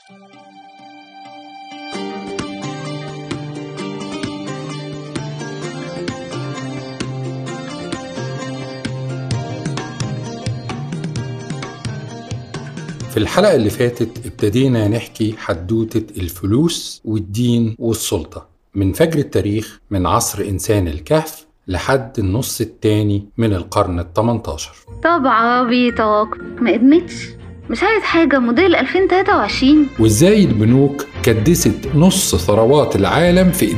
في الحلقة اللي فاتت ابتدينا نحكي حدوتة الفلوس والدين والسلطة من فجر التاريخ من عصر إنسان الكهف لحد النص التاني من القرن ال 18 طب عبيطك ما قدمتش. مش عايز حاجة موديل 2023 وإزاي البنوك كدست نص ثروات العالم في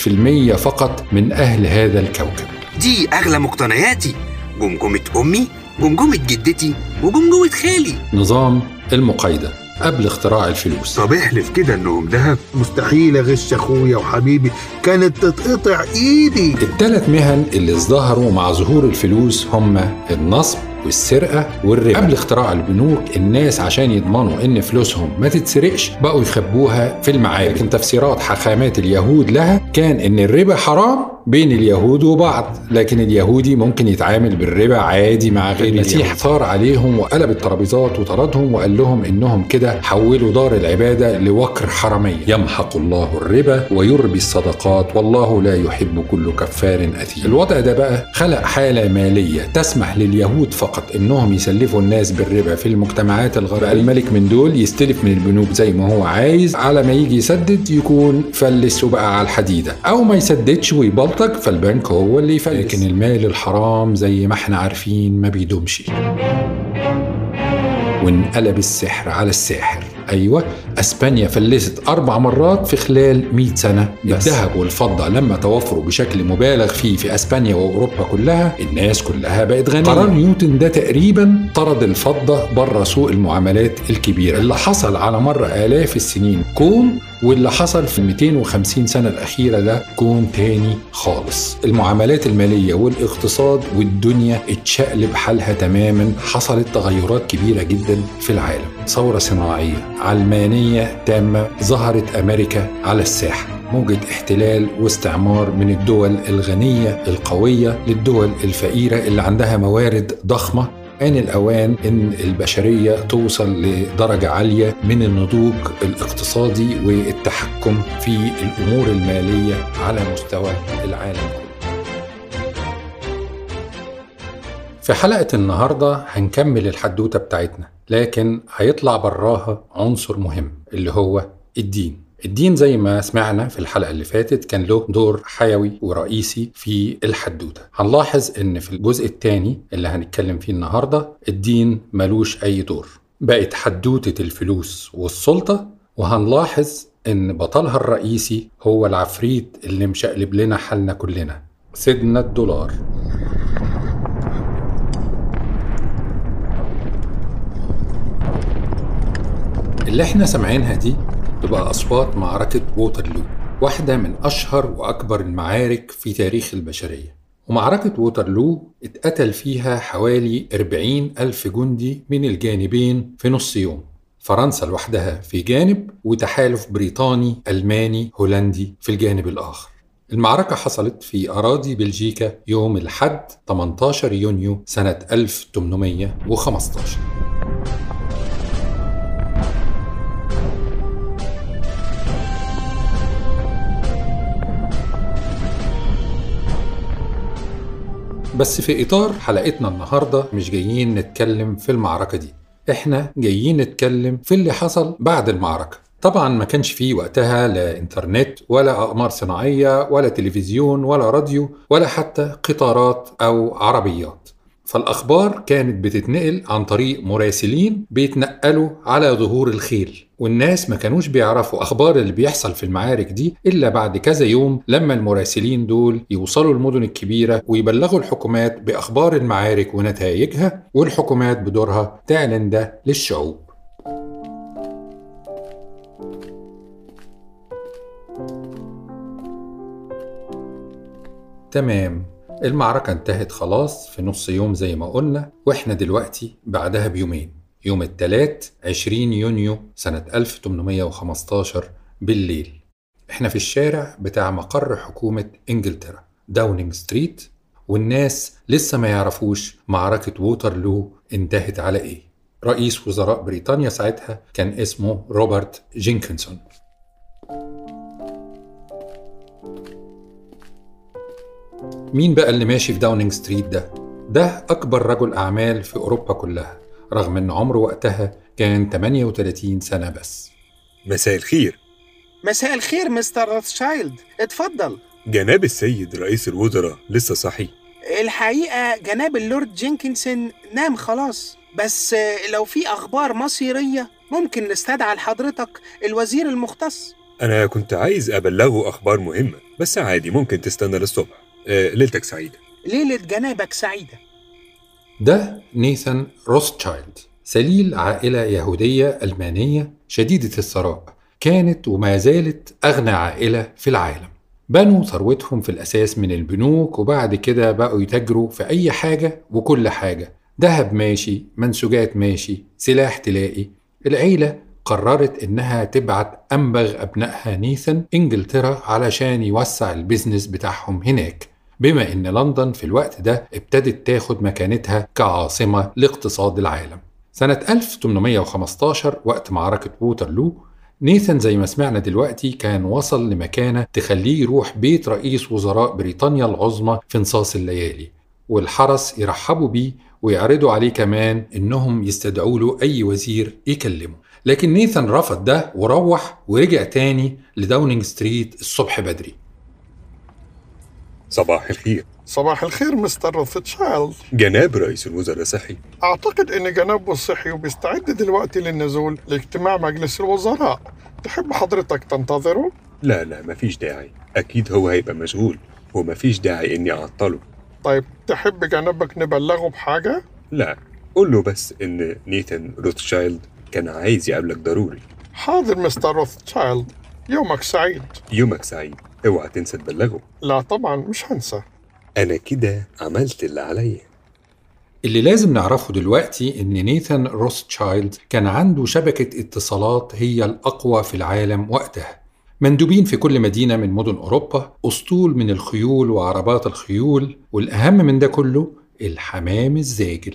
في المية فقط من أهل هذا الكوكب. دي أغلى مقتنياتي. جمجمة أمي جمجمة جدتي وجمجمة خالي. نظام المقايضة قبل اختراع الفلوس. طب احلف كده إنهم دهب مستحيل أغش أخويا وحبيبي. كانت تتقطع إيدي. الثلاث مهن اللي ازدهروا مع ظهور الفلوس هم النصب والسرقة والربا. قبل اختراع البنوك الناس عشان يضمنوا إن فلوسهم ما تتسرقش بقوا يخبوها في المعارك. لكن تفسيرات حاخامات اليهود لها كان إن الربا حرام بين اليهود وبعض لكن اليهودي ممكن يتعامل بالربا عادي مع غير المسيح ثار عليهم وقلب الترابيزات وطردهم وقال لهم إنهم كده حولوا دار العبادة لوكر حرمية يمحق الله الربا ويربي الصدقات والله لا يحب كل كفار أثيم. الوضع ده بقى خلق حالة مالية تسمح لليهود فقط إنهم يسلفوا الناس بالربا في المجتمعات الغربية. الملك من دول يستلف من البنوك زي ما هو عايز على ما يجي يسدد يكون فلس وبقى على الحديدة. أو ما يسددش ويبلطج فالبنك هو اللي يفلس. لكن المال الحرام زي ما إحنا عارفين ما بيدومش. وانقلب السحر على الساحر. أيوه أسبانيا فلست أربع مرات في خلال 100 سنة. بس. الذهب والفضة لما توفروا بشكل مبالغ فيه في أسبانيا وأوروبا كلها الناس كلها بقت غنية. قرار نيوتن ده تقريبا طرد الفضة بره سوق المعاملات الكبيرة. اللي حصل على مر آلاف السنين. كون واللي حصل في 250 سنة الأخيرة ده كون تاني خالص. المعاملات المالية والاقتصاد والدنيا اتشقلب حالها تماما. حصلت تغيرات كبيرة جدا في العالم. ثورة صناعية علمانية تامة ظهرت أمريكا على الساحة. موجة احتلال واستعمار من الدول الغنية القوية للدول الفقيرة اللي عندها موارد ضخمة. آن الأوان إن البشرية توصل لدرجة عالية من النضوج الاقتصادي والتحكم في الأمور المالية على مستوى العالم كله. في حلقة النهاردة هنكمل الحدوتة بتاعتنا لكن هيطلع براها عنصر مهم اللي هو الدين الدين زي ما سمعنا في الحلقة اللي فاتت كان له دور حيوي ورئيسي في الحدوتة هنلاحظ إن في الجزء الثاني اللي هنتكلم فيه النهاردة الدين ملوش أي دور. بقت حدوتة الفلوس والسلطة وهنلاحظ إن بطلها الرئيسي هو العفريت اللي مشقلب لنا حالنا كلنا سيدنا الدولار. اللي إحنا سامعينها دي تبقى أصوات معركة ووترلو واحدة من أشهر وأكبر المعارك في تاريخ البشرية. ومعركة ووترلو اتقتل فيها حوالي 40 ألف جندي من الجانبين في نص يوم. فرنسا لوحدها في جانب وتحالف بريطاني ألماني هولندي في الجانب الآخر. المعركة حصلت في أراضي بلجيكا يوم الحد 18 يونيو سنة 1815 بس في إطار حلقتنا النهاردة مش جايين نتكلم في المعركة دي. إحنا جايين نتكلم في اللي حصل بعد المعركة. طبعا ما كانش فيه وقتها لا إنترنت ولا أقمار صناعية ولا تلفزيون ولا راديو ولا حتى قطارات أو عربيات. فالأخبار كانت بتتنقل عن طريق مراسلين بيتنقلوا على ظهور الخيل. والناس ما كانوش بيعرفوا أخبار اللي بيحصل في المعارك دي إلا بعد كذا يوم لما المراسلين دول يوصلوا المدن الكبيرة ويبلغوا الحكومات بأخبار المعارك ونتائجها والحكومات بدورها تعلن ده للشعوب. تمام المعركة انتهت خلاص في نص يوم زي ما قلنا وإحنا دلوقتي بعدها بيومين. يوم التلات 20 يونيو سنة 1815 بالليل. إحنا في الشارع بتاع مقر حكومة إنجلترا داونينج ستريت والناس لسه ما يعرفوش معركة ووترلو انتهت على إيه. رئيس وزراء بريطانيا ساعتها كان اسمه روبرت جينكنسون. مين بقى اللي ماشي في داونينج ستريت ده؟ ده أكبر رجل أعمال في أوروبا كلها. رغم إن عمره وقتها كان 38 سنة بس. مساء الخير. مساء الخير مستر روثشايلد. اتفضل. جناب السيد رئيس الوزراء لسه صحي. الحقيقة جناب اللورد جينكنسون نام خلاص. بس لو في أخبار مصيرية ممكن نستدعي لحضرتك الوزير المختص. أنا كنت عايز أبلغه أخبار مهمة بس عادي ممكن تستنى للصبح. آه ليلتك سعيدة. ليلة جنابك سعيدة. ده نيثان روثشايلد سليل عائلة يهودية ألمانية شديدة الثراء كانت وما زالت أغنى عائلة في العالم. بنوا ثروتهم في الأساس من البنوك وبعد كده بقوا يتاجروا في أي حاجة وكل حاجة. ذهب ماشي منسوجات ماشي سلاح تلاقي. العيلة قررت إنها تبعت أنبغ أبنائها نيثن إنجلترا علشان يوسع ال business بتاعهم هناك. بما إن لندن في الوقت ده ابتدت تاخد مكانتها كعاصمة لاقتصاد العالم. سنة 1815 وقت معركة ووترلو نيثن زي ما سمعنا دلوقتي كان وصل لمكانة تخليه يروح بيت رئيس وزراء بريطانيا العظمى في نصاص الليالي والحرس يرحبوا بيه ويعرضوا عليه كمان إنهم يستدعوا له أي وزير يكلمه. لكن نيثن رفض ده وروح ورجع تاني لداونينج ستريت الصبح بدري. صباح الخير. صباح الخير مستر روثشايلد جناب رئيس الوزراء صحي. أعتقد إن جنابه صحي وبيستعد دلوقتي للنزول لاجتماع مجلس الوزراء. تحب حضرتك تنتظره؟ لا لا مفيش داعي. أكيد هو هيبقى مشغول ومفيش داعي إني أعطله. طيب تحب جنابك نبلغه بحاجة؟ لا قول له بس إن نيثان روثشايلد كان عايز يقابلك ضروري. حاضر مستر روثشايلد يومك سعيد. يومك سعيد. اوعى تنسى تبلغه. لا طبعا مش هنسى. أنا كده عملت اللي عليا اللي لازم نعرفه دلوقتي إن نيثان روثشايلد كان عنده شبكة اتصالات هي الأقوى في العالم وقتها. مندوبين في كل مدينة من مدن أوروبا أسطول من الخيول وعربات الخيول والأهم من ده كله الحمام الزاجل.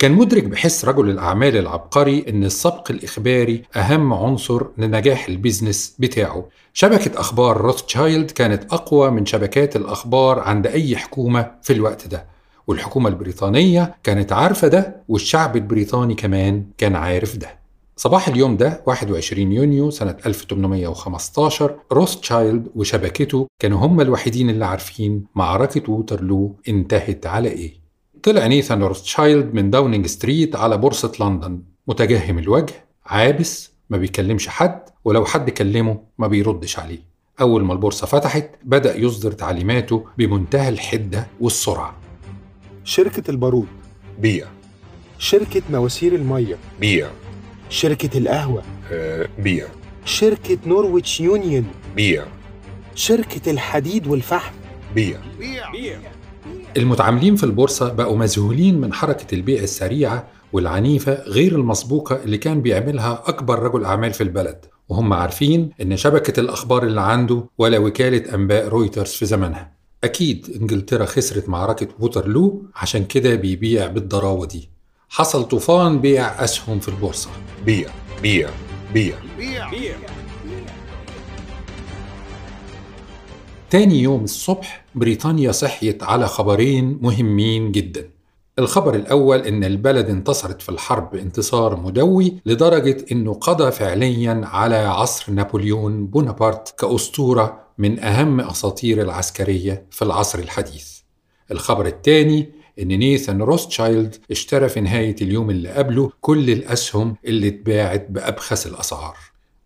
كان مدرك بحس رجل الأعمال العبقري إن السبق الإخباري أهم عنصر لنجاح ال business بتاعه. شبكة أخبار روثشايلد كانت أقوى من شبكات الأخبار عند أي حكومة في الوقت ده. والحكومة البريطانية كانت عارفة ده والشعب البريطاني كمان كان عارف ده. صباح اليوم ده 21 يونيو سنة 1815 روثشايلد وشبكته كانوا هم الوحيدين اللي عارفين معركة ووترلو انتهت على إيه. طلع نيثان روثشايلد من داونينج ستريت على بورصة لندن. متجهم الوجه عابس ما بيكلمش حد ولو حد كلمه ما بيردش عليه. أول ما البورصة فتحت بدأ يصدر تعليماته بمنتهى الحدة والسرعة. شركة البارود. بيع. شركة مواسير المية. بيع. شركة القهوة. آه بيع. شركة نورويتش يونيون. بيع. شركة الحديد والفحم. بيع. المتعاملين في البورصة بقوا مذهولين من حركة البيع السريعة والعنيفة غير المسبوقة اللي كان بيعملها أكبر رجل أعمال في البلد. وهم عارفين إن شبكة الأخبار اللي عنده ولا وكالة أنباء رويترز في زمنها. أكيد إنجلترا خسرت معركة ووترلو عشان كده بيبيع بالضراوة دي. حصل طوفان بيع أسهم في البورصة. بيع بيع بيع. تاني يوم الصبح بريطانيا صحيت على خبرين مهمين جدا. الخبر الأول إن البلد انتصرت في الحرب انتصار مدوي لدرجة إنه قضى فعليا على عصر نابليون بونابرت كأسطورة من أهم أساطير العسكرية في العصر الحديث. الخبر الثاني إن نيثان روثشايلد اشترى في نهاية اليوم اللي قبله كل الأسهم اللي اتباعت بأبخس الأسعار.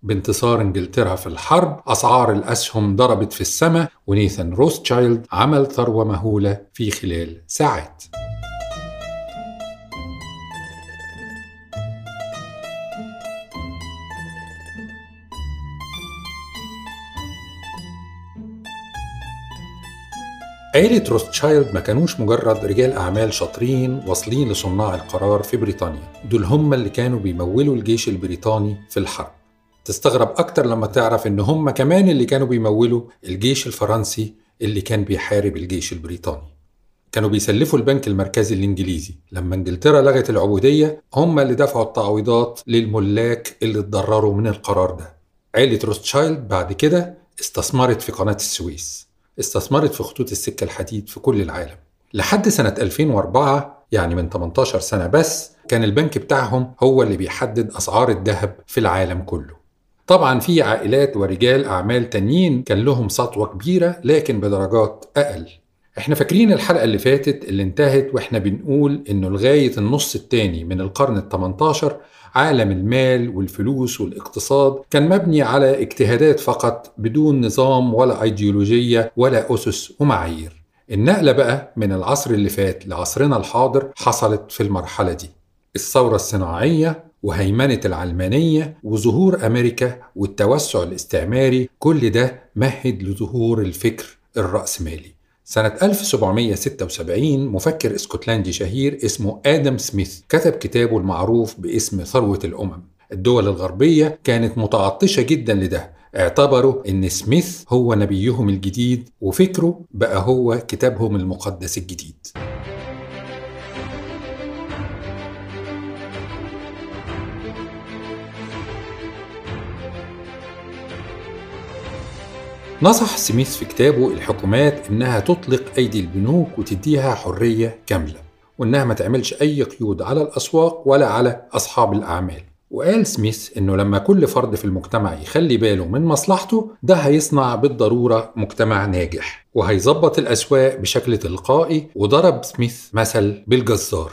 بانتصار انجلترا في الحرب أسعار الأسهم ضربت في السماء ونيثان روثشايلد عمل ثروة مهولة في خلال ساعات. عيلة روثشايلد ما كانوش مجرد رجال أعمال شاطرين واصلين لصناع القرار في بريطانيا دول هم اللي كانوا بيمولوا الجيش البريطاني في الحرب. تستغرب أكتر لما تعرف إن هم كمان اللي كانوا بيمولوا الجيش الفرنسي اللي كان بيحارب الجيش البريطاني. كانوا بيسلفوا البنك المركزي الإنجليزي. لما إنجلترا لغت العبودية هم اللي دفعوا التعويضات للملاك اللي اتضرروا من القرار ده. عيلة روثشايلد بعد كده استثمرت في قناة السويس. استثمرت في خطوط السكة الحديد في كل العالم. لحد سنة 2004 يعني من 18 سنة بس كان البنك بتاعهم هو اللي بيحدد أسعار الذهب في العالم كله. طبعا في عائلات ورجال أعمال تانيين كان لهم سطوة كبيرة لكن بدرجات أقل. إحنا فاكرين الحلقة اللي فاتت اللي انتهت وإحنا بنقول إنه لغاية النص التاني من القرن ال 18 عالم المال والفلوس والاقتصاد كان مبني على اجتهادات فقط بدون نظام ولا أيديولوجية ولا أسس ومعايير. النقلة بقى من العصر اللي فات لعصرنا الحاضر حصلت في المرحلة دي. الثورة الصناعية وهيمنة العلمانية وظهور أمريكا والتوسع الاستعماري كل ده مهد لظهور الفكر الرأسمالي. سنة 1776 مفكر إسكتلندي شهير اسمه آدم سميث كتب كتابه المعروف باسم ثروة الأمم. الدول الغربية كانت متعطشة جدا لده. اعتبروا إن سميث هو نبيهم الجديد وفكره بقى هو كتابهم المقدس الجديد. نصح سميث في كتابه الحكومات إنها تطلق أيدي البنوك وتديها حرية كاملة وإنها ما تعملش أي قيود على الأسواق ولا على أصحاب الأعمال. وقال سميث إنه لما كل فرد في المجتمع يخلي باله من مصلحته ده هيصنع بالضرورة مجتمع ناجح وهيظبط الأسواق بشكل تلقائي وضرب سميث مثل بالجزار.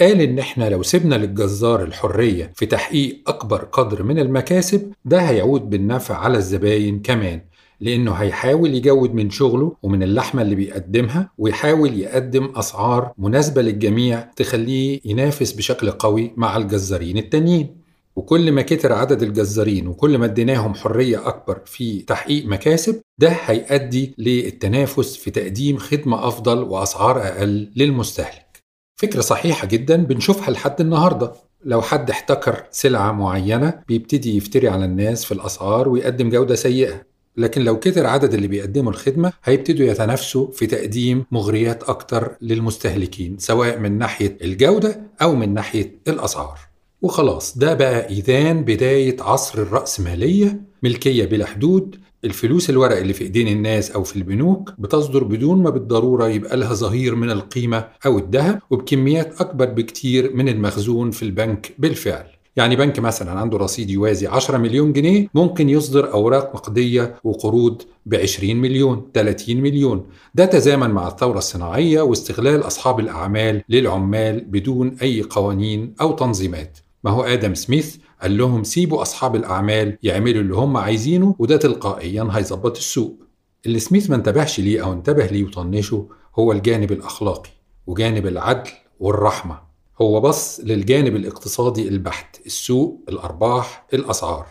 قال إن إحنا لو سيبنا للجزار الحرية في تحقيق أكبر قدر من المكاسب ده هيعود بالنفع على الزباين كمان. لأنه هيحاول يجود من شغله ومن اللحمة اللي بيقدمها ويحاول يقدم أسعار مناسبة للجميع تخليه ينافس بشكل قوي مع الجزارين التانيين. وكل ما كتر عدد الجزارين وكل ما اديناهم حرية أكبر في تحقيق مكاسب ده هيؤدي للتنافس في تقديم خدمة أفضل وأسعار أقل للمستهلك. فكرة صحيحة جدا بنشوفها لحد النهاردة. لو حد احتكر سلعة معينة بيبتدي يفتري على الناس في الأسعار ويقدم جودة سيئة. لكن لو كتر عدد اللي بيقدموا الخدمة هيبتدوا يتنافسوا في تقديم مغريات أكتر للمستهلكين سواء من ناحية الجودة أو من ناحية الأسعار. وخلاص ده بقى إذان بداية عصر الرأسمالية ملكية بلا حدود. الفلوس الورق اللي في إيدين الناس أو في البنوك بتصدر بدون ما بالضرورة يبقى لها ظهير من القيمة أو الذهب وبكميات أكبر بكتير من المخزون في البنك بالفعل. يعني بنك مثلا عنده رصيد يوازي 10 مليون جنيه ممكن يصدر أوراق نقدية وقروض ب 20 مليون 30 مليون. ده تزامن مع الثورة الصناعية واستغلال أصحاب الأعمال للعمال بدون أي قوانين أو تنظيمات. ما هو آدم سميث قال لهم سيبوا أصحاب الأعمال يعملوا اللي هم عايزينه وده تلقائيا هيظبط السوق. اللي سميث ما انتبهش ليه أو انتبه ليه وطنشه هو الجانب الأخلاقي وجانب العدل والرحمة. هو بص للجانب الاقتصادي البحت السوق الأرباح الأسعار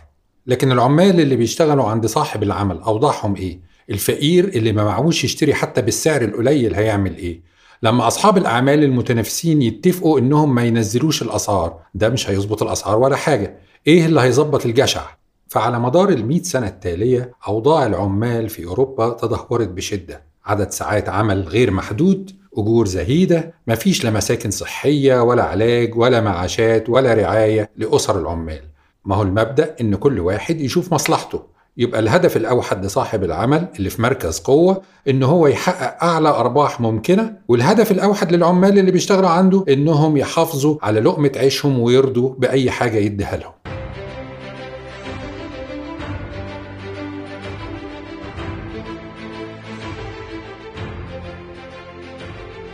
لكن العمال اللي بيشتغلوا عند صاحب العمل أوضاعهم إيه؟ الفقير اللي ما معهوش يشتري حتى بالسعر القليل هيعمل إيه؟ لما أصحاب الأعمال المتنافسين يتفقوا إنهم ما ينزلوش الأسعار ده مش هيظبط الأسعار ولا حاجة إيه اللي هيظبط الجشع؟ فعلى مدار المئة سنة التالية أوضاع العمال في أوروبا تدهورت بشدة عدد ساعات عمل غير محدود أجور زهيدة مفيش لا مساكن صحية ولا علاج ولا معاشات ولا رعاية لأسر العمال. ما هو المبدأ؟ إن كل واحد يشوف مصلحته. يبقى الهدف الأوحد لصاحب العمل اللي في مركز قوة إن هو يحقق أعلى أرباح ممكنة والهدف الأوحد للعمال اللي بيشتغلوا عنده إنهم يحافظوا على لقمة عيشهم ويرضوا بأي حاجة يديها لهم.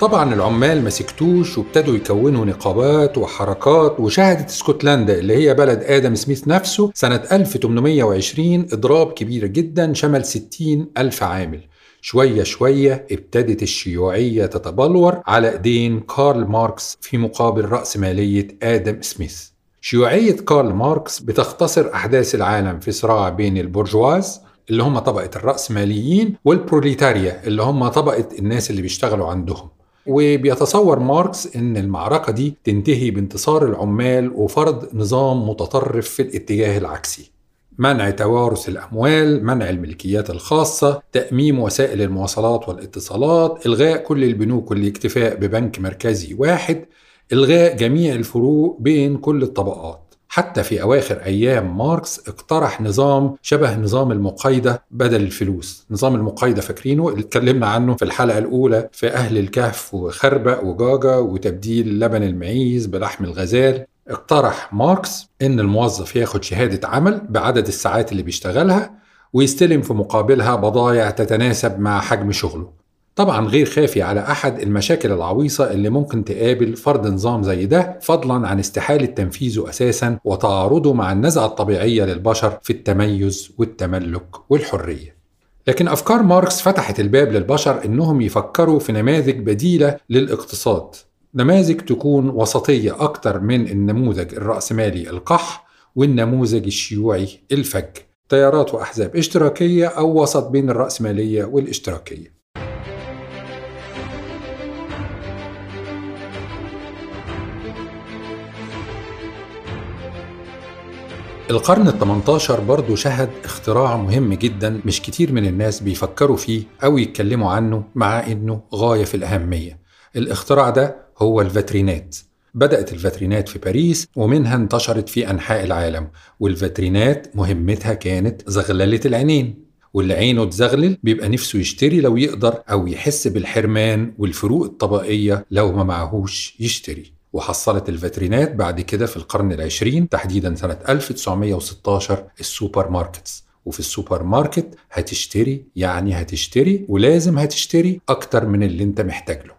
طبعا العمال ما سكتوش وابتدوا يكونوا نقابات وحركات وشهدت اسكتلندا اللي هي بلد آدم سميث نفسه سنة 1820 إضراب كبير جدا شمل 60 ألف عامل. شوية شوية ابتدت الشيوعية تتبلور على أيدين كارل ماركس في مقابل رأسمالية آدم سميث. شيوعية كارل ماركس بتختصر أحداث العالم في صراع بين البرجواز اللي هم طبقة الرأسماليين والبروليتاريا اللي هم طبقة الناس اللي بيشتغلوا عندهم. وبيتصور ماركس إن المعركة دي تنتهي بانتصار العمال وفرض نظام متطرف في الاتجاه العكسي. منع توارث الأموال منع الملكيات الخاصة تأميم وسائل المواصلات والاتصالات إلغاء كل البنوك والاكتفاء ببنك مركزي واحد إلغاء جميع الفروق بين كل الطبقات. حتى في أواخر أيام ماركس اقترح نظام شبه نظام المقايضة بدل الفلوس. نظام المقايضة فاكرينه؟ اللي اتكلمنا عنه في الحلقة الأولى في أهل الكهف وخربق وجاجا وتبديل لبن المعيز بلحم الغزال. اقترح ماركس إن الموظف ياخد شهادة عمل بعدد الساعات اللي بيشتغلها ويستلم في مقابلها بضائع تتناسب مع حجم شغله. طبعا غير خافي على أحد المشاكل العويصة اللي ممكن تقابل فرض نظام زي ده فضلا عن استحالة تنفيذه أساسا وتعارضه مع النزعة الطبيعية للبشر في التميز والتملك والحرية. لكن أفكار ماركس فتحت الباب للبشر إنهم يفكروا في نماذج بديلة للاقتصاد. نماذج تكون وسطية أكتر من النموذج الرأسمالي القح والنموذج الشيوعي الفج. تيارات وأحزاب اشتراكية أو وسط بين الرأسمالية والاشتراكية. القرن ال 18 برضه شهد اختراع مهم جدا مش كتير من الناس بيفكروا فيه أو يتكلموا عنه مع إنه غاية في الأهمية. الاختراع ده هو الفاترينات. بدأت الفاترينات في باريس ومنها انتشرت في أنحاء العالم والفاترينات مهمتها كانت زغللة العينين. واللي عينه تزغلل بيبقى نفسه يشتري لو يقدر أو يحس بالحرمان والفروق الطبقية لو ما معهوش يشتري. وحصلت الفاترينات بعد كده في القرن العشرين تحديدا سنة 1916 ال supermarkets. وفي السوبر ماركت هتشتري يعني هتشتري ولازم هتشتري أكتر من اللي أنت محتاج له.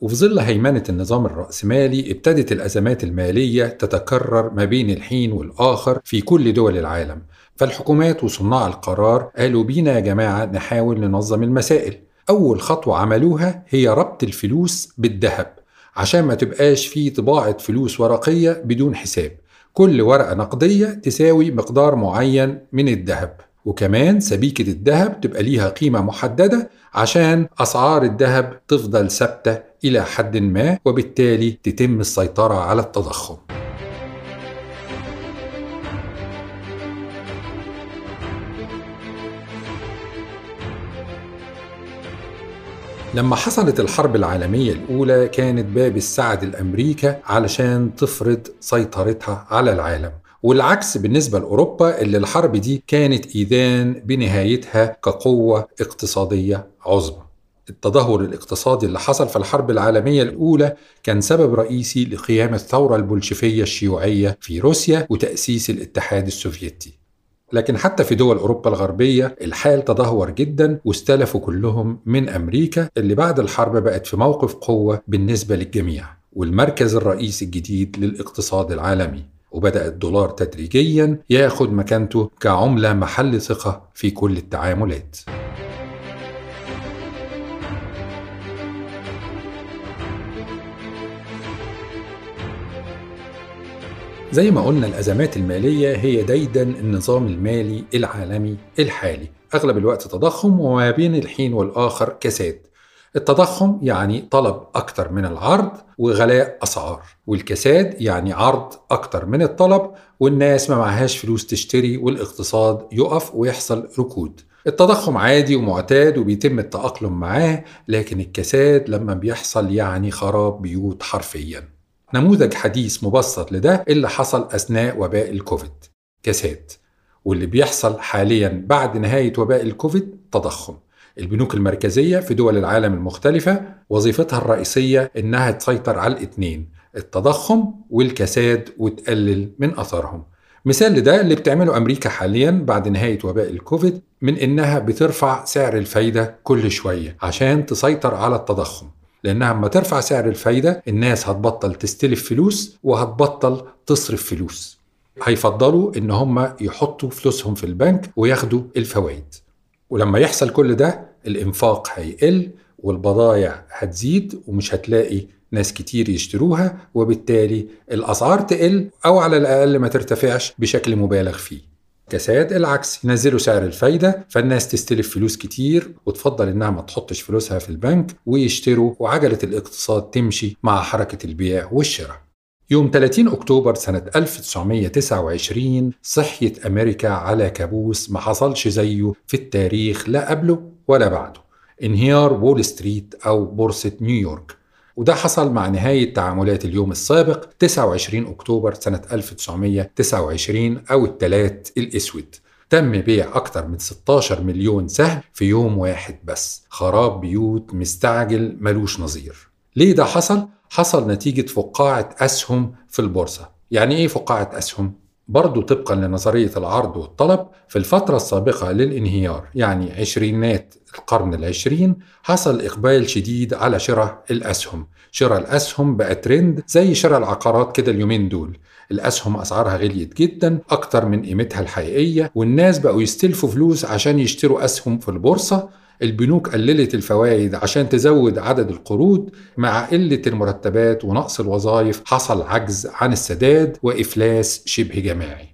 وفي ظل هيمنة النظام الرأسمالي ابتدت الأزمات المالية تتكرر ما بين الحين والآخر في كل دول العالم. فالحكومات وصناع القرار قالوا بينا يا جماعة نحاول ننظم المسائل. أول خطوة عملوها هي ربط الفلوس بالذهب. عشان ما تبقاش في طباعة فلوس ورقية بدون حساب. كل ورقة نقدية تساوي مقدار معين من الذهب. وكمان سبيكة الذهب تبقى ليها قيمة محددة عشان أسعار الذهب تفضل ثابتة إلى حد ما وبالتالي تتم السيطرة على التضخم. لما حصلت الحرب العالمية الأولى كانت باب السعد الأمريكا علشان تفرض سيطرتها على العالم. والعكس بالنسبة لأوروبا اللي الحرب دي كانت إيذان بنهايتها كقوة اقتصادية عظمى. التدهور الاقتصادي اللي حصل في الحرب العالمية الأولى كان سبب رئيسي لقيام الثورة البولشفية الشيوعية في روسيا وتأسيس الاتحاد السوفيتي. لكن حتى في دول أوروبا الغربية الحال تدهور جدا واستلفوا كلهم من أمريكا اللي بعد الحرب بقت في موقف قوة بالنسبة للجميع والمركز الرئيسي الجديد للاقتصاد العالمي. وبدأ الدولار تدريجيا ياخد مكانته كعملة محل ثقة في كل التعاملات. زي ما قلنا الأزمات المالية هي ديدا النظام المالي العالمي الحالي. أغلب الوقت تضخم وما بين الحين والآخر كساد. التضخم يعني طلب أكتر من العرض وغلاء أسعار والكساد يعني عرض أكتر من الطلب والناس ما معهاش فلوس تشتري والاقتصاد يقف ويحصل ركود. التضخم عادي ومعتاد وبيتم التأقلم معاه لكن الكساد لما بيحصل يعني خراب بيوت حرفياً. نموذج حديث مبسط لده اللي حصل أثناء وباء الكوفيد. كساد واللي بيحصل حاليا بعد نهاية وباء الكوفيد تضخم. البنوك المركزية في دول العالم المختلفة وظيفتها الرئيسية إنها تسيطر على الاتنين التضخم والكساد وتقلل من أثرهم. مثال لده اللي بتعمله أمريكا حاليا بعد نهاية وباء الكوفيد من إنها بترفع سعر الفايدة كل شوية عشان تسيطر على التضخم. لأنها لما ترفع سعر الفايدة الناس هتبطل تستلف فلوس وهتبطل تصرف فلوس. هيفضلوا إن هم يحطوا فلوسهم في البنك وياخدوا الفوائد. ولما يحصل كل ده الإنفاق هيقل والبضائع هتزيد ومش هتلاقي ناس كتير يشتروها وبالتالي الأسعار تقل أو على الأقل ما ترتفعش بشكل مبالغ فيه. كساد العكس. ينزلوا سعر الفايدة فالناس تستلف فلوس كتير وتفضل إنها ما تحطش فلوسها في البنك ويشتروا وعجلة الاقتصاد تمشي مع حركة البيع والشراء. يوم 30 أكتوبر سنة 1929 صحيت أمريكا على كابوس ما حصلش زيه في التاريخ لا قبله ولا بعده. انهيار وول ستريت أو بورصة نيويورك. وده حصل مع نهاية تعاملات اليوم السابق 29 أكتوبر سنة 1929 أو التلات الأسود تم بيع أكتر من 16 مليون سهم في يوم واحد بس خراب بيوت مستعجل ملوش نظير ليه ده حصل؟ حصل نتيجة فقاعة أسهم في البورصة يعني إيه فقاعة أسهم؟ برضو طبقا لنظرية العرض والطلب في الفترة السابقة للانهيار يعني عشرينات القرن العشرين حصل إقبال شديد على شراء الأسهم. شراء الأسهم بقى ترند زي شراء العقارات كده اليومين دول. الأسهم أسعارها غليت جدا أكتر من قيمتها الحقيقية والناس بقوا يستلفوا فلوس عشان يشتروا أسهم في البورصة البنوك قللت الفوائد عشان تزود عدد القروض مع قلة المرتبات ونقص الوظائف حصل عجز عن السداد وإفلاس شبه جماعي.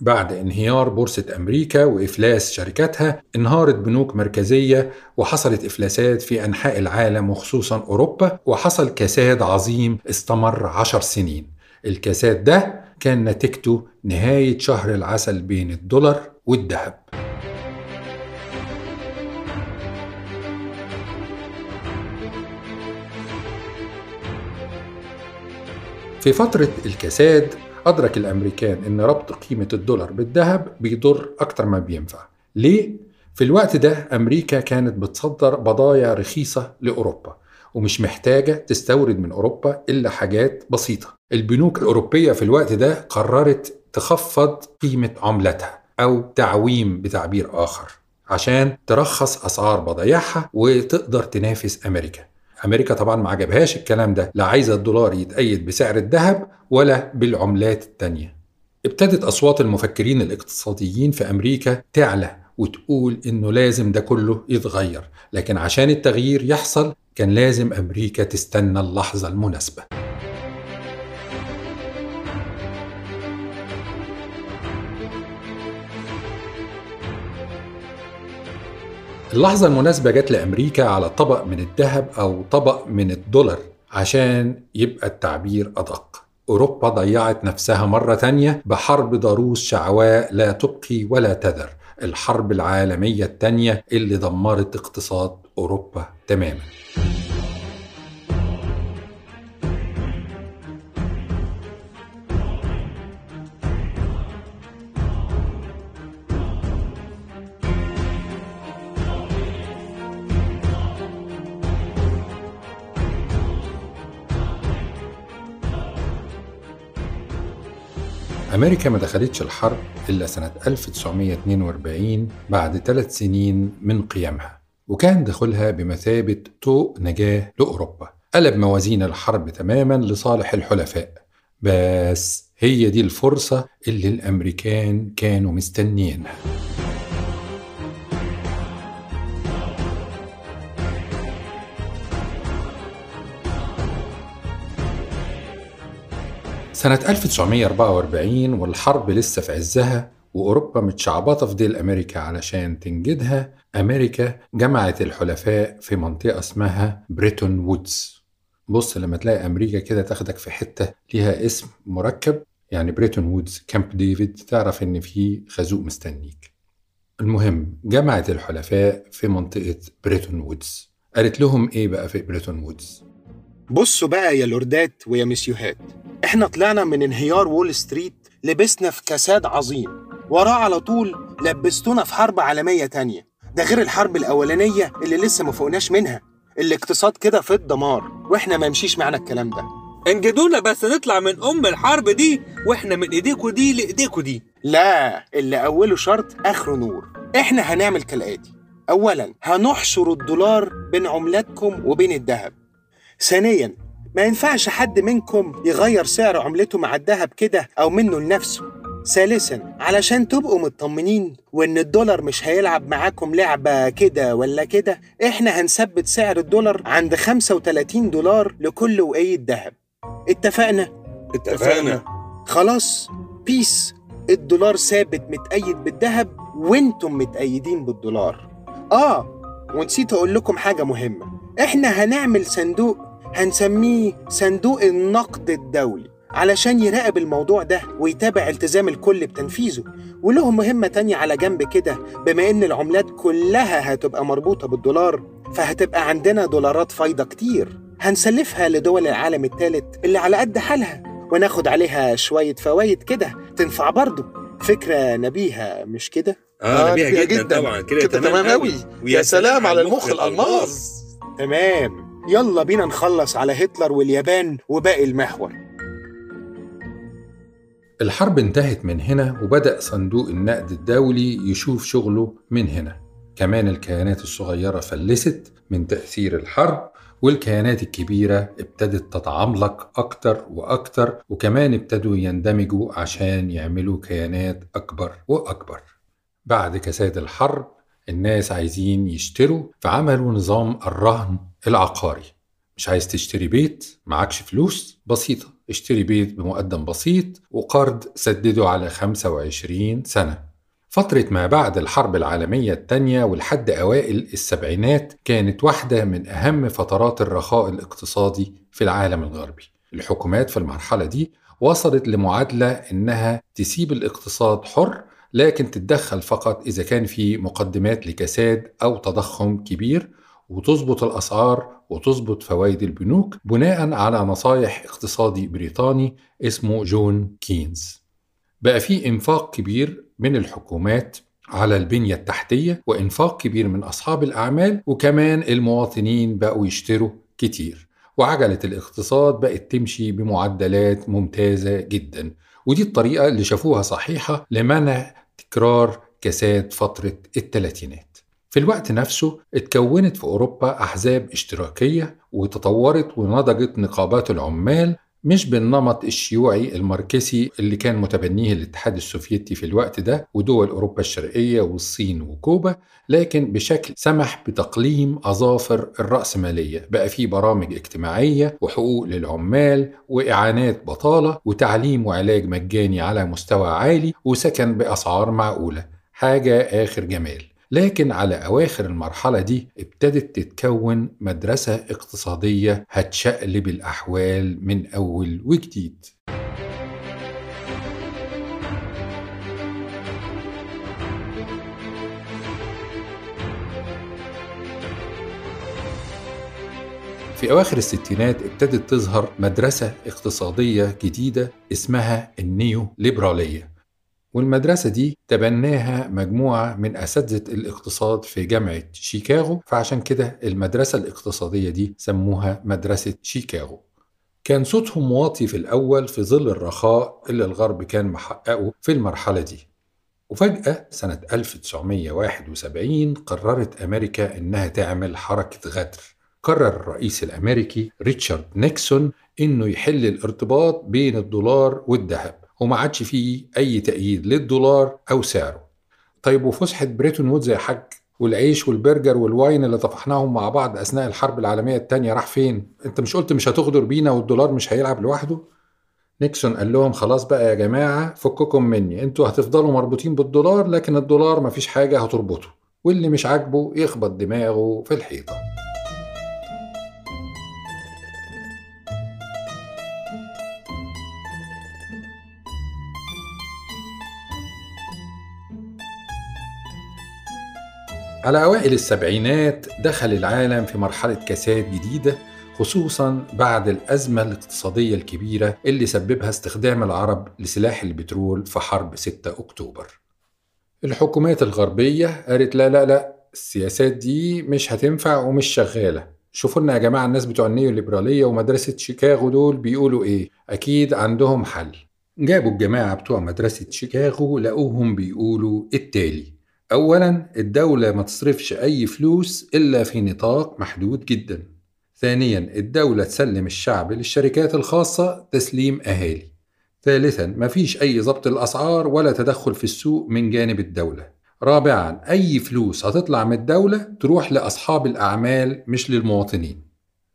بعد انهيار بورصة أمريكا وإفلاس شركاتها انهارت بنوك مركزية وحصلت إفلاسات في أنحاء العالم وخصوصا أوروبا وحصل كساد عظيم استمر عشر سنين. الكساد ده كان نتيجته نهاية شهر العسل بين الدولار والذهب. في فترة الكساد أدرك الأمريكان إن ربط قيمة الدولار بالذهب بيضر أكتر ما بينفع. ليه؟ في الوقت ده أمريكا كانت بتصدر بضايع رخيصة لأوروبا ومش محتاجة تستورد من أوروبا إلا حاجات بسيطة. البنوك الأوروبية في الوقت ده قررت تخفض قيمة عملتها أو تعويم بتعبير آخر عشان ترخص أسعار بضايعها وتقدر تنافس أمريكا. أمريكا طبعا ما عجبهاش الكلام ده لا عايزة الدولار يتأيد بسعر الذهب ولا بالعملات التانية. ابتدت أصوات المفكرين الاقتصاديين في أمريكا تعلى وتقول إنه لازم ده كله يتغير لكن عشان التغيير يحصل كان لازم أمريكا تستنى اللحظة المناسبة. اللحظة المناسبة جت لأمريكا على طبق من الذهب أو طبق من الدولار عشان يبقى التعبير أدق. أوروبا ضيعت نفسها مرة تانية بحرب ضروس شعواء لا تبقي ولا تذر الحرب العالمية التانية اللي دمرت اقتصاد أوروبا تماما. أمريكا ما دخلتش الحرب إلا سنة 1942 بعد ثلاث سنين من قيامها وكان دخولها بمثابة طوق نجاة لأوروبا. قلب موازين الحرب تماما لصالح الحلفاء بس هي دي الفرصة اللي الأمريكان كانوا مستنيينها. سنة 1944 والحرب لسه في عزها وأوروبا متشعبطة في ديل أمريكا علشان تنجدها أمريكا جمعت الحلفاء في منطقة اسمها بريتون وودز. بص لما تلاقي أمريكا كده تاخدك في حتة ليها اسم مركب يعني بريتون وودز كامب ديفيد تعرف إن في خازوق مستنيك. المهم جمعت الحلفاء في منطقة بريتون وودز. قالت لهم إيه بقى في بريتون وودز؟ بصوا بقى يا لوردات ويا مسيوهات. إحنا طلعنا من انهيار وول ستريت لبسنا في كساد عظيم وراه على طول لبستونا في حرب عالمية تانية. ده غير الحرب الأولانية اللي لسه ما فوقناش منها. الاقتصاد كده في الدمار وإحنا ما يمشيش معانا الكلام ده. انجدونا بس نطلع من أم الحرب دي وإحنا من إيديكوا دي لإيديكوا دي. لا اللي أوله شرط آخره نور. إحنا هنعمل كالآتي. أولا هنحشر الدولار بين عملاتكم وبين الذهب. ثانيا ما ينفعش حد منكم يغير سعر عملته مع الذهب كده أو منه لنفسه. ثالثا علشان تبقوا مطمنين وإن الدولار مش هيلعب معاكم لعبة كده ولا كده إحنا هنثبت سعر الدولار عند 35 دولار لكل وقية ذهب. اتفقنا؟ اتفقنا. خلاص بيس. الدولار ثابت متأيد بالذهب وإنتم متأيدين بالدولار. آه ونسيت أقول لكم حاجة مهمة. إحنا هنعمل صندوق هنسميه صندوق النقد الدولي علشان يراقب الموضوع ده ويتابع التزام الكل بتنفيذه. وله مهمة تانية على جنب كده بما إن العملات كلها هتبقى مربوطة بالدولار فهتبقى عندنا دولارات فايضة كتير. هنسلفها لدول العالم الثالث اللي على قد حالها وناخد عليها شوية فوايد كده تنفع برضه. فكرة نبيهة مش كده؟ آه نبيها جدا, طبعا. كده, تمام قوي. يا سلام على المخ الألماس. تمام. يلا بينا نخلص على هتلر واليابان وباقي المحور. الحرب انتهت من هنا وبدأ صندوق النقد الدولي يشوف شغله من هنا. كمان الكيانات الصغيرة فلست من تأثير الحرب والكيانات الكبيرة ابتدت تتعملق أكتر وأكتر وكمان ابتدوا يندمجوا عشان يعملوا كيانات أكبر وأكبر. بعد كساد الحرب الناس عايزين يشتروا فعملوا نظام الرهن العقاري. مش عايز تشتري بيت معكش فلوس بسيطة. اشتري بيت بمقدم بسيط وقرض سدده على 25 سنة. فترة ما بعد الحرب العالمية الثانية ولحد أوائل السبعينات كانت واحدة من أهم فترات الرخاء الاقتصادي في العالم الغربي. الحكومات في المرحلة دي وصلت لمعادلة إنها تسيب الاقتصاد حر لكن تتدخل فقط إذا كان في مقدمات لكساد أو تضخم كبير وتظبط الأسعار وتظبط فوائد البنوك بناء على نصايح اقتصادي بريطاني اسمه جون كينز. بقى في إنفاق كبير من الحكومات على البنية التحتية وإنفاق كبير من أصحاب الأعمال وكمان المواطنين بقوا يشتروا كتير. وعجلة الاقتصاد بقت تمشي بمعدلات ممتازة جدا. ودي الطريقة اللي شافوها صحيحة لمنع تكرار كساد فترة الثلاثينات. في الوقت نفسه اتكونت في أوروبا أحزاب اشتراكية وتطورت ونضجت نقابات العمال مش بالنمط الشيوعي الماركسي اللي كان متبنيه الاتحاد السوفيتي في الوقت ده ودول أوروبا الشرقية والصين وكوبا لكن بشكل سمح بتقليم أظافر الرأسمالية. بقى فيه برامج اجتماعية وحقوق للعمال وإعانات بطالة وتعليم وعلاج مجاني على مستوى عالي وسكن بأسعار معقولة. حاجة آخر جمال. لكن على أواخر المرحلة دي ابتدت تتكون مدرسة اقتصادية هتشقلب الأحوال من أول وجديد. في أواخر الستينات ابتدت تظهر مدرسة اقتصادية جديدة اسمها النيو ليبرالية. والمدرسة دي تبناها مجموعة من أساتذة الاقتصاد في جامعة شيكاغو فعشان كده المدرسة الاقتصادية دي سموها مدرسة شيكاغو. كان صوتهم واطي في الأول في ظل الرخاء اللي الغرب كان محققه في المرحلة دي. وفجأة سنة 1971 قررت أمريكا إنها تعمل حركة غدر. قرر الرئيس الأمريكي ريتشارد نيكسون إنه يحل الارتباط بين الدولار والذهب. وما عادش فيه أي تأييد للدولار أو سعره طيب وفسحة بريتون وودز يا حاج والعيش والبرجر وال wine اللي طفحناهم مع بعض أثناء الحرب العالمية التانية راح فين؟ أنت مش قلت مش هتغدر بينا والدولار مش هيلعب لوحده؟ نيكسون قال لهم خلاص بقى يا جماعة فككم مني أنتوا هتفضلوا مربوطين بالدولار لكن الدولار مفيش حاجة هتربطه واللي مش عاجبه يخبط دماغه في الحيطة على أوائل السبعينات دخل العالم في مرحلة كساد جديدة خصوصا بعد الأزمة الاقتصادية الكبيرة اللي سببها استخدام العرب لسلاح البترول في حرب 6 أكتوبر. الحكومات الغربية قالت لا لا لا السياسات دي مش هتنفع ومش شغالة. شوفوا لنا يا جماعة الناس بتوع النيو ليبرالية ومدرسة شيكاغو دول بيقولوا إيه؟ أكيد عندهم حل. جابوا الجماعة بتوع مدرسة شيكاغو لقوهم بيقولوا التالي. أولا الدولة ما تصرفش أي فلوس إلا في نطاق محدود جدا. ثانيا الدولة تسلم الشعب للشركات الخاصة تسليم أهالي. ثالثا مفيش أي ضبط الأسعار ولا تدخل في السوق من جانب الدولة. رابعا أي فلوس هتطلع من الدولة تروح لأصحاب الأعمال مش للمواطنين.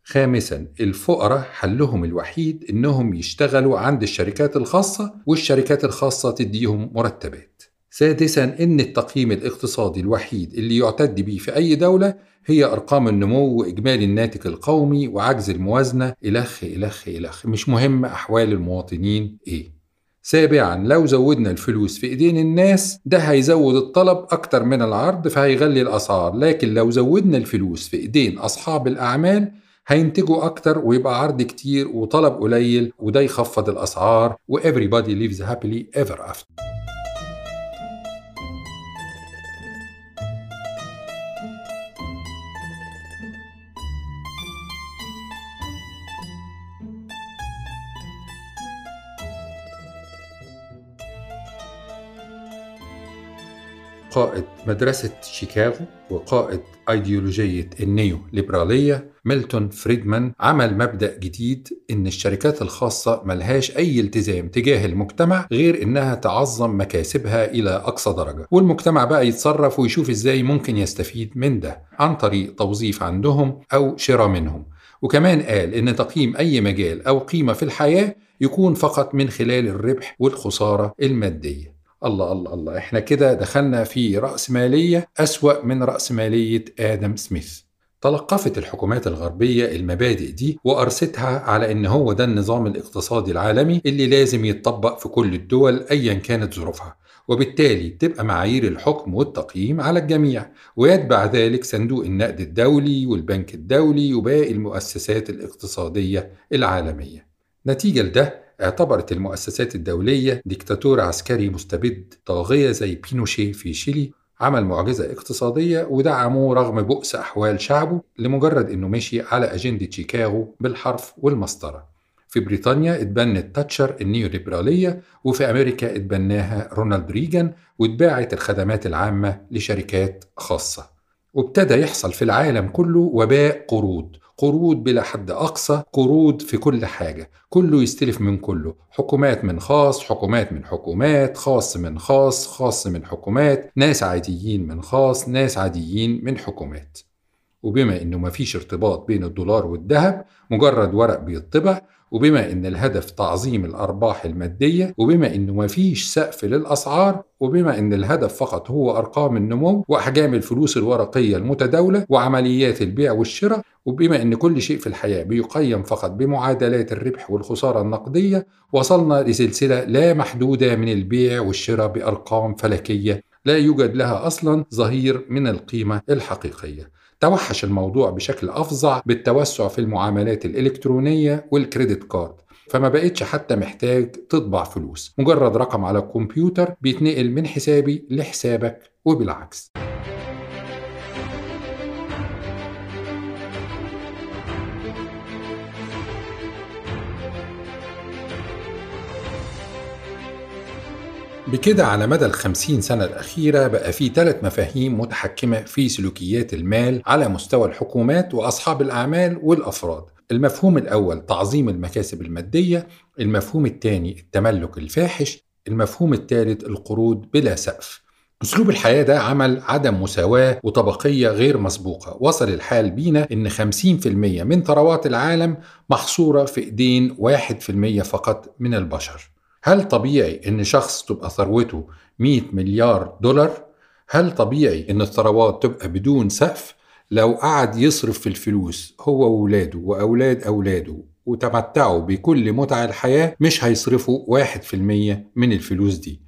خامسا الفقراء حلهم الوحيد إنهم يشتغلوا عند الشركات الخاصة والشركات الخاصة تديهم مرتبات. سادسا إن التقييم الاقتصادي الوحيد اللي يعتد به في أي دولة هي أرقام النمو وإجمالي الناتج القومي وعجز الموازنة إلخ إلخ إلخ. مش مهم أحوال المواطنين إيه. سابعا لو زودنا الفلوس في إيدين الناس ده هيزود الطلب أكتر من العرض فهيغلي الأسعار. لكن لو زودنا الفلوس في إيدين أصحاب الأعمال هينتجوا أكتر ويبقى عرض كتير وطلب قليل وده يخفض الأسعار و everybody lives happily ever after. قائد مدرسة شيكاغو وقائد أيديولوجية النيو ليبرالية ميلتون فريدمان عمل مبدأ جديد إن الشركات الخاصة ملهاش أي التزام تجاه المجتمع غير إنها تعظم مكاسبها إلى أقصى درجة. والمجتمع بقى يتصرف ويشوف إزاي ممكن يستفيد من ده عن طريق توظيف عندهم أو شراء منهم. وكمان قال إن تقييم أي مجال أو قيمة في الحياة يكون فقط من خلال الربح والخسارة المادية. الله الله الله. إحنا كده دخلنا في رأسمالية أسوأ من رأسمالية آدم سميث. تلقفت الحكومات الغربية المبادئ دي وأرستها على إن هو ده النظام الاقتصادي العالمي اللي لازم يتطبق في كل الدول أيا كانت ظروفها. وبالتالي تبقى معايير الحكم والتقييم على الجميع. ويتبع ذلك صندوق النقد الدولي والبنك الدولي وباقي المؤسسات الاقتصادية العالمية. نتيجة لده اعتبرت المؤسسات الدولية ديكتاتور عسكري مستبد. طاغية زي بينوشيه في شيلي عمل معجزة اقتصادية ودعموه رغم بؤس أحوال شعبه لمجرد إنه مشي على أجندة شيكاغو بالحرف والمسطرة. في بريطانيا اتبنت تاتشر النيوليبرالية وفي أمريكا اتبناها رونالد ريجان واتباعت الخدمات العامة لشركات خاصة. وابتدى يحصل في العالم كله وباء قروض. قروض بلا حد أقصى قروض في كل حاجة كله يستلف من كله حكومات من خاص حكومات من حكومات خاص من خاص خاص من حكومات ناس عاديين من خاص ناس عاديين من حكومات. وبما إنه مفيش ارتباط بين الدولار والذهب مجرد ورق بيطبع وبما إن الهدف تعظيم الأرباح المادية وبما إنه مفيش سقف للأسعار وبما إن الهدف فقط هو أرقام النمو وأحجام الفلوس الورقية المتداولة وعمليات البيع والشراء وبما إن كل شيء في الحياة بيقيم فقط بمعادلات الربح والخسارة النقدية وصلنا لسلسلة لا محدودة من البيع والشراء بأرقام فلكية لا يوجد لها أصلا ظهير من القيمة الحقيقية. توحش الموضوع بشكل أفظع بالتوسع في المعاملات الإلكترونية والكريدت كارد فما بقتش حتى محتاج تطبع فلوس مجرد رقم على الكمبيوتر بيتنقل من حسابي لحسابك وبالعكس. بكده على مدى الخمسين سنة الأخيرة بقى في ثلاث مفاهيم متحكمة في سلوكيات المال على مستوى الحكومات وأصحاب الأعمال والأفراد. المفهوم الأول تعظيم المكاسب المادية المفهوم الثاني التملك الفاحش المفهوم الثالث القروض بلا سقف. أسلوب الحياة ده عمل عدم مساواة وطبقية غير مسبوقة. وصل الحال بينا إن 50% من ثروات العالم محصورة في إيدين 1% فقط من البشر. هل طبيعي إن شخص تبقى ثروته 100 مليار دولار؟ هل طبيعي إن الثروات تبقى بدون سقف؟ لو قعد يصرف في الفلوس هو وولاده وأولاد أولاده وتمتعوا بكل متع الحياة مش هيصرفوا واحد في المية من الفلوس دي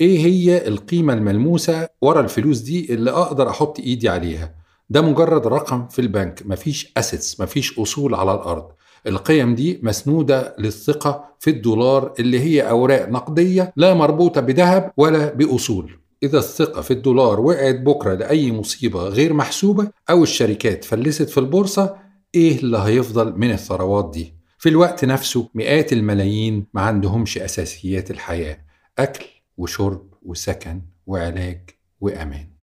إيه هي القيمة الملموسة ورا الفلوس دي اللي أقدر أحط إيدي عليها ده مجرد رقم في البنك مفيش اسيتس مفيش أصول على الأرض القيم دي مسنودة للثقة في الدولار اللي هي أوراق نقدية لا مربوطة بذهب ولا بأصول إذا الثقة في الدولار وقعت بكرة لأي مصيبة غير محسوبة أو الشركات فلست في البورصة إيه اللي هيفضل من الثروات دي؟ في الوقت نفسه مئات الملايين ما عندهمش أساسيات الحياة أكل وشرب وسكن وعلاج وأمان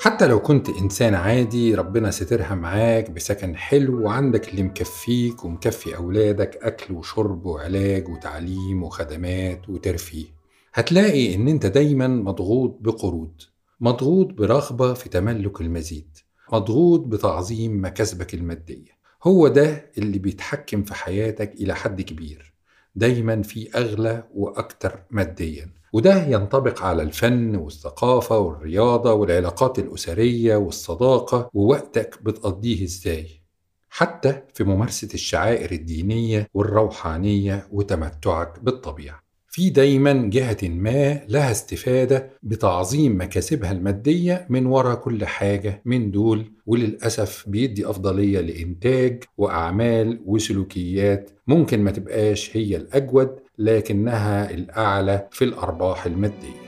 حتى لو كنت إنسان عادي ربنا سترها معاك بسكن حلو وعندك اللي مكفيك ومكفي أولادك أكل وشرب وعلاج وتعليم وخدمات وترفيه. هتلاقي إن أنت دايما مضغوط بقروض مضغوط برغبة في تملك المزيد مضغوط بتعظيم مكاسبك المادية. هو ده اللي بيتحكم في حياتك إلى حد كبير. دايما في أغلى وأكتر ماديا. وده ينطبق على الفن والثقافة والرياضة والعلاقات الأسرية والصداقة ووقتك بتقضيه إزاي. حتى في ممارسة الشعائر الدينية والروحانية وتمتعك بالطبيعة. في دايما جهة ما لها استفادة بتعظيم مكاسبها المادية من وراء كل حاجة من دول وللأسف بيدي أفضلية لإنتاج وأعمال وسلوكيات ممكن ما تبقاش هي الأجود لكنها الأعلى في الأرباح المادية.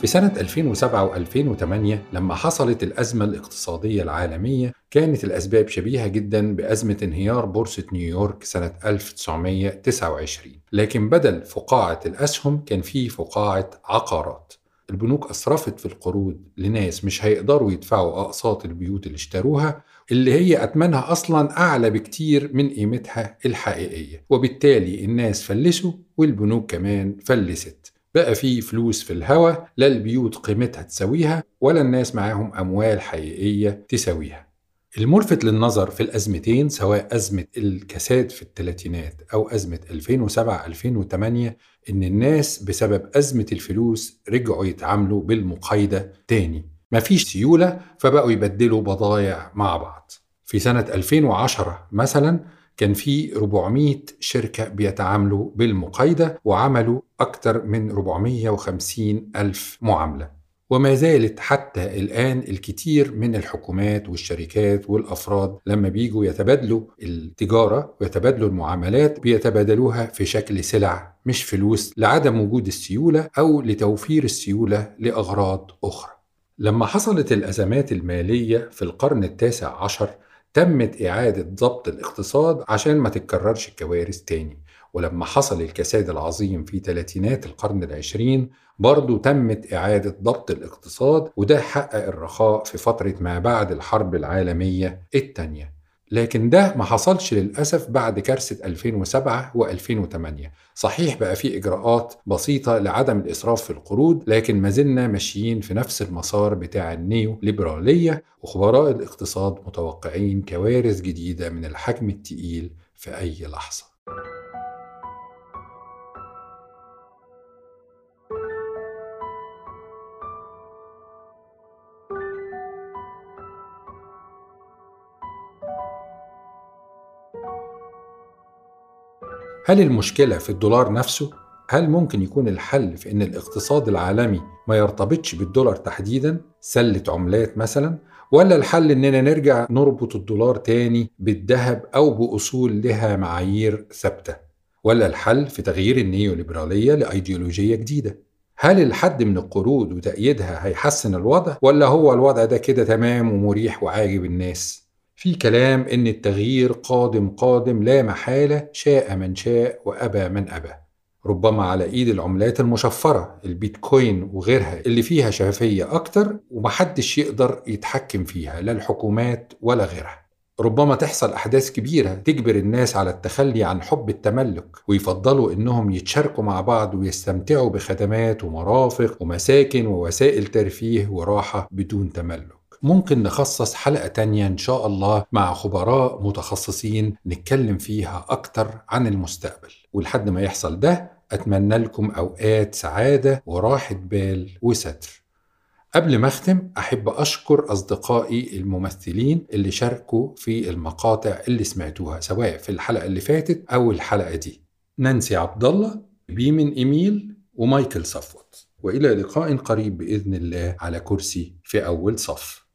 في سنة 2007 و2008 لما حصلت الأزمة الاقتصادية العالمية كانت الأسباب شبيهة جدا بأزمة انهيار بورصة نيويورك سنة 1929 لكن بدل فقاعة الأسهم كان في فقاعة عقارات. البنوك أسرفت في القروض لناس مش هيقدروا يدفعوا أقساط البيوت اللي اشتروها اللي هي أتمنها أصلا أعلى بكتير من قيمتها الحقيقية. وبالتالي الناس فلسوا والبنوك كمان فلست. بقى في فلوس في الهوا لا البيوت قيمتها تساويها ولا الناس معاهم أموال حقيقية تساويها. الملفت للنظر في الأزمتين سواء أزمة الكساد في الثلاثينات أو أزمة 2007-2008 إن الناس بسبب أزمة الفلوس رجعوا يتعاملوا بالمقايضة تاني. مفيش سيولة فبقوا يبدلوا بضايع مع بعض. في سنة 2010 مثلا كان في 400 شركة بيتعاملوا بالمقايضة وعملوا أكثر من 450 ألف معاملة. وما زالت حتى الآن الكثير من الحكومات والشركات والأفراد لما بيجوا يتبادلوا التجارة ويتبادلوا المعاملات بيتبادلوها في شكل سلع مش فلوس لعدم وجود السيولة أو لتوفير السيولة لأغراض أخرى. لما حصلت الأزمات المالية في القرن التاسع عشر تمت إعادة ضبط الاقتصاد عشان ما تتكررش الكوارث تاني. ولما حصل الكساد العظيم في ثلاثينات القرن العشرين برضو تمت إعادة ضبط الاقتصاد وده حقق الرخاء في فترة ما بعد الحرب العالمية الثانية لكن ده ما حصلش للأسف بعد كارثة 2007 و2008 صحيح بقى في إجراءات بسيطة لعدم الإسراف في القروض لكن ما زلنا ماشيين في نفس المسار بتاع النيو ليبرالية وخبراء الاقتصاد متوقعين كوارث جديدة من الحجم التقيل في أي لحظة. هل المشكلة في الدولار نفسه؟ هل ممكن يكون الحل في إن الاقتصاد العالمي ما يرتبطش بالدولار تحديدا؟ سلة عملات مثلا؟ ولا الحل إننا نرجع نربط الدولار تاني بالذهب أو بأصول لها معايير ثابتة؟ ولا الحل في تغيير النيوليبرالية لأيديولوجية جديدة؟ هل الحد من القروض وتأييدها هيحسن الوضع ولا هو الوضع ده كده تمام ومريح وعاجب الناس؟ في كلام إن التغيير قادم قادم لا محالة شاء من شاء وأبى من أبى. ربما على إيد العملات المشفرة البيتكوين وغيرها اللي فيها شفافية أكتر ومحدش يقدر يتحكم فيها لا الحكومات ولا غيرها. ربما تحصل أحداث كبيرة تجبر الناس على التخلي عن حب التملك ويفضلوا إنهم يتشاركوا مع بعض ويستمتعوا بخدمات ومرافق ومساكن ووسائل ترفيه وراحة بدون تملك ممكن نخصص حلقة تانية إن شاء الله مع خبراء متخصصين نتكلم فيها أكتر عن المستقبل. ولحد ما يحصل ده أتمنى لكم أوقات سعادة وراحة بال وستر. قبل ما أختم أحب أشكر أصدقائي الممثلين اللي شاركوا في المقاطع اللي سمعتوها سواء في الحلقة اللي فاتت أو الحلقة دي. نانسي عبد الله بيمن إيميل ومايكل صفوت. وإلى لقاء قريب بإذن الله على كرسي في أول صف.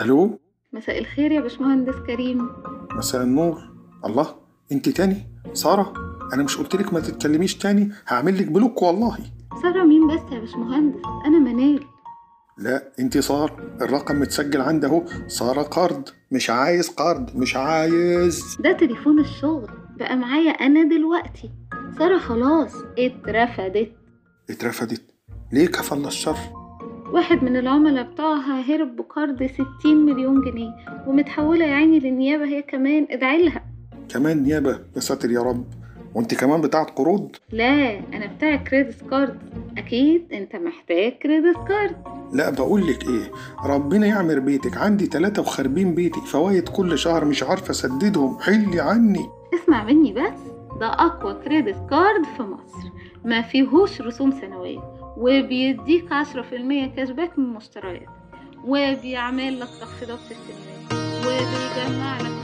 ألو؟ مساء الخير يا باشمهندس كريم. مساء النور. الله انت تاني؟ سارة أنا مش قلت لك ما تتكلميش تاني هعمل لك بلوك والله. سارة مين بس يا باشمهندس؟ أنا منال. لا انت صار الرقم متسجل عندي أهو. سارة قرض مش عايز قرض مش عايز. ده تليفون الشغل بقى معايا أنا دلوقتي. سارة خلاص اترفدت. اترفدت. ليه كفل الشر؟ واحد من العملاء بتوعها هرب بقرض 60 مليون جنيه ومتحولة يا عيني للنيابة هي كمان ادعيلها كمان نيابة؟ يا ساتر يا رب. وانت كمان بتاعت قروض؟ لا أنا بتاع credit card. أكيد أنت محتاج credit card. لا بقول لك إيه؟ ربنا يعمر بيتك. عندي تلاتة وخاربين بيتي فوايد كل شهر مش عارفة أسددهم. حلي عني. اسمع مني بس. ده أقوى credit card في مصر. ما فيهوش رسوم سنوية وبيديك عشرة في المية كاشباك من المشتريات وبيعمل لك تخفيضات في السنوات وبيجمع لك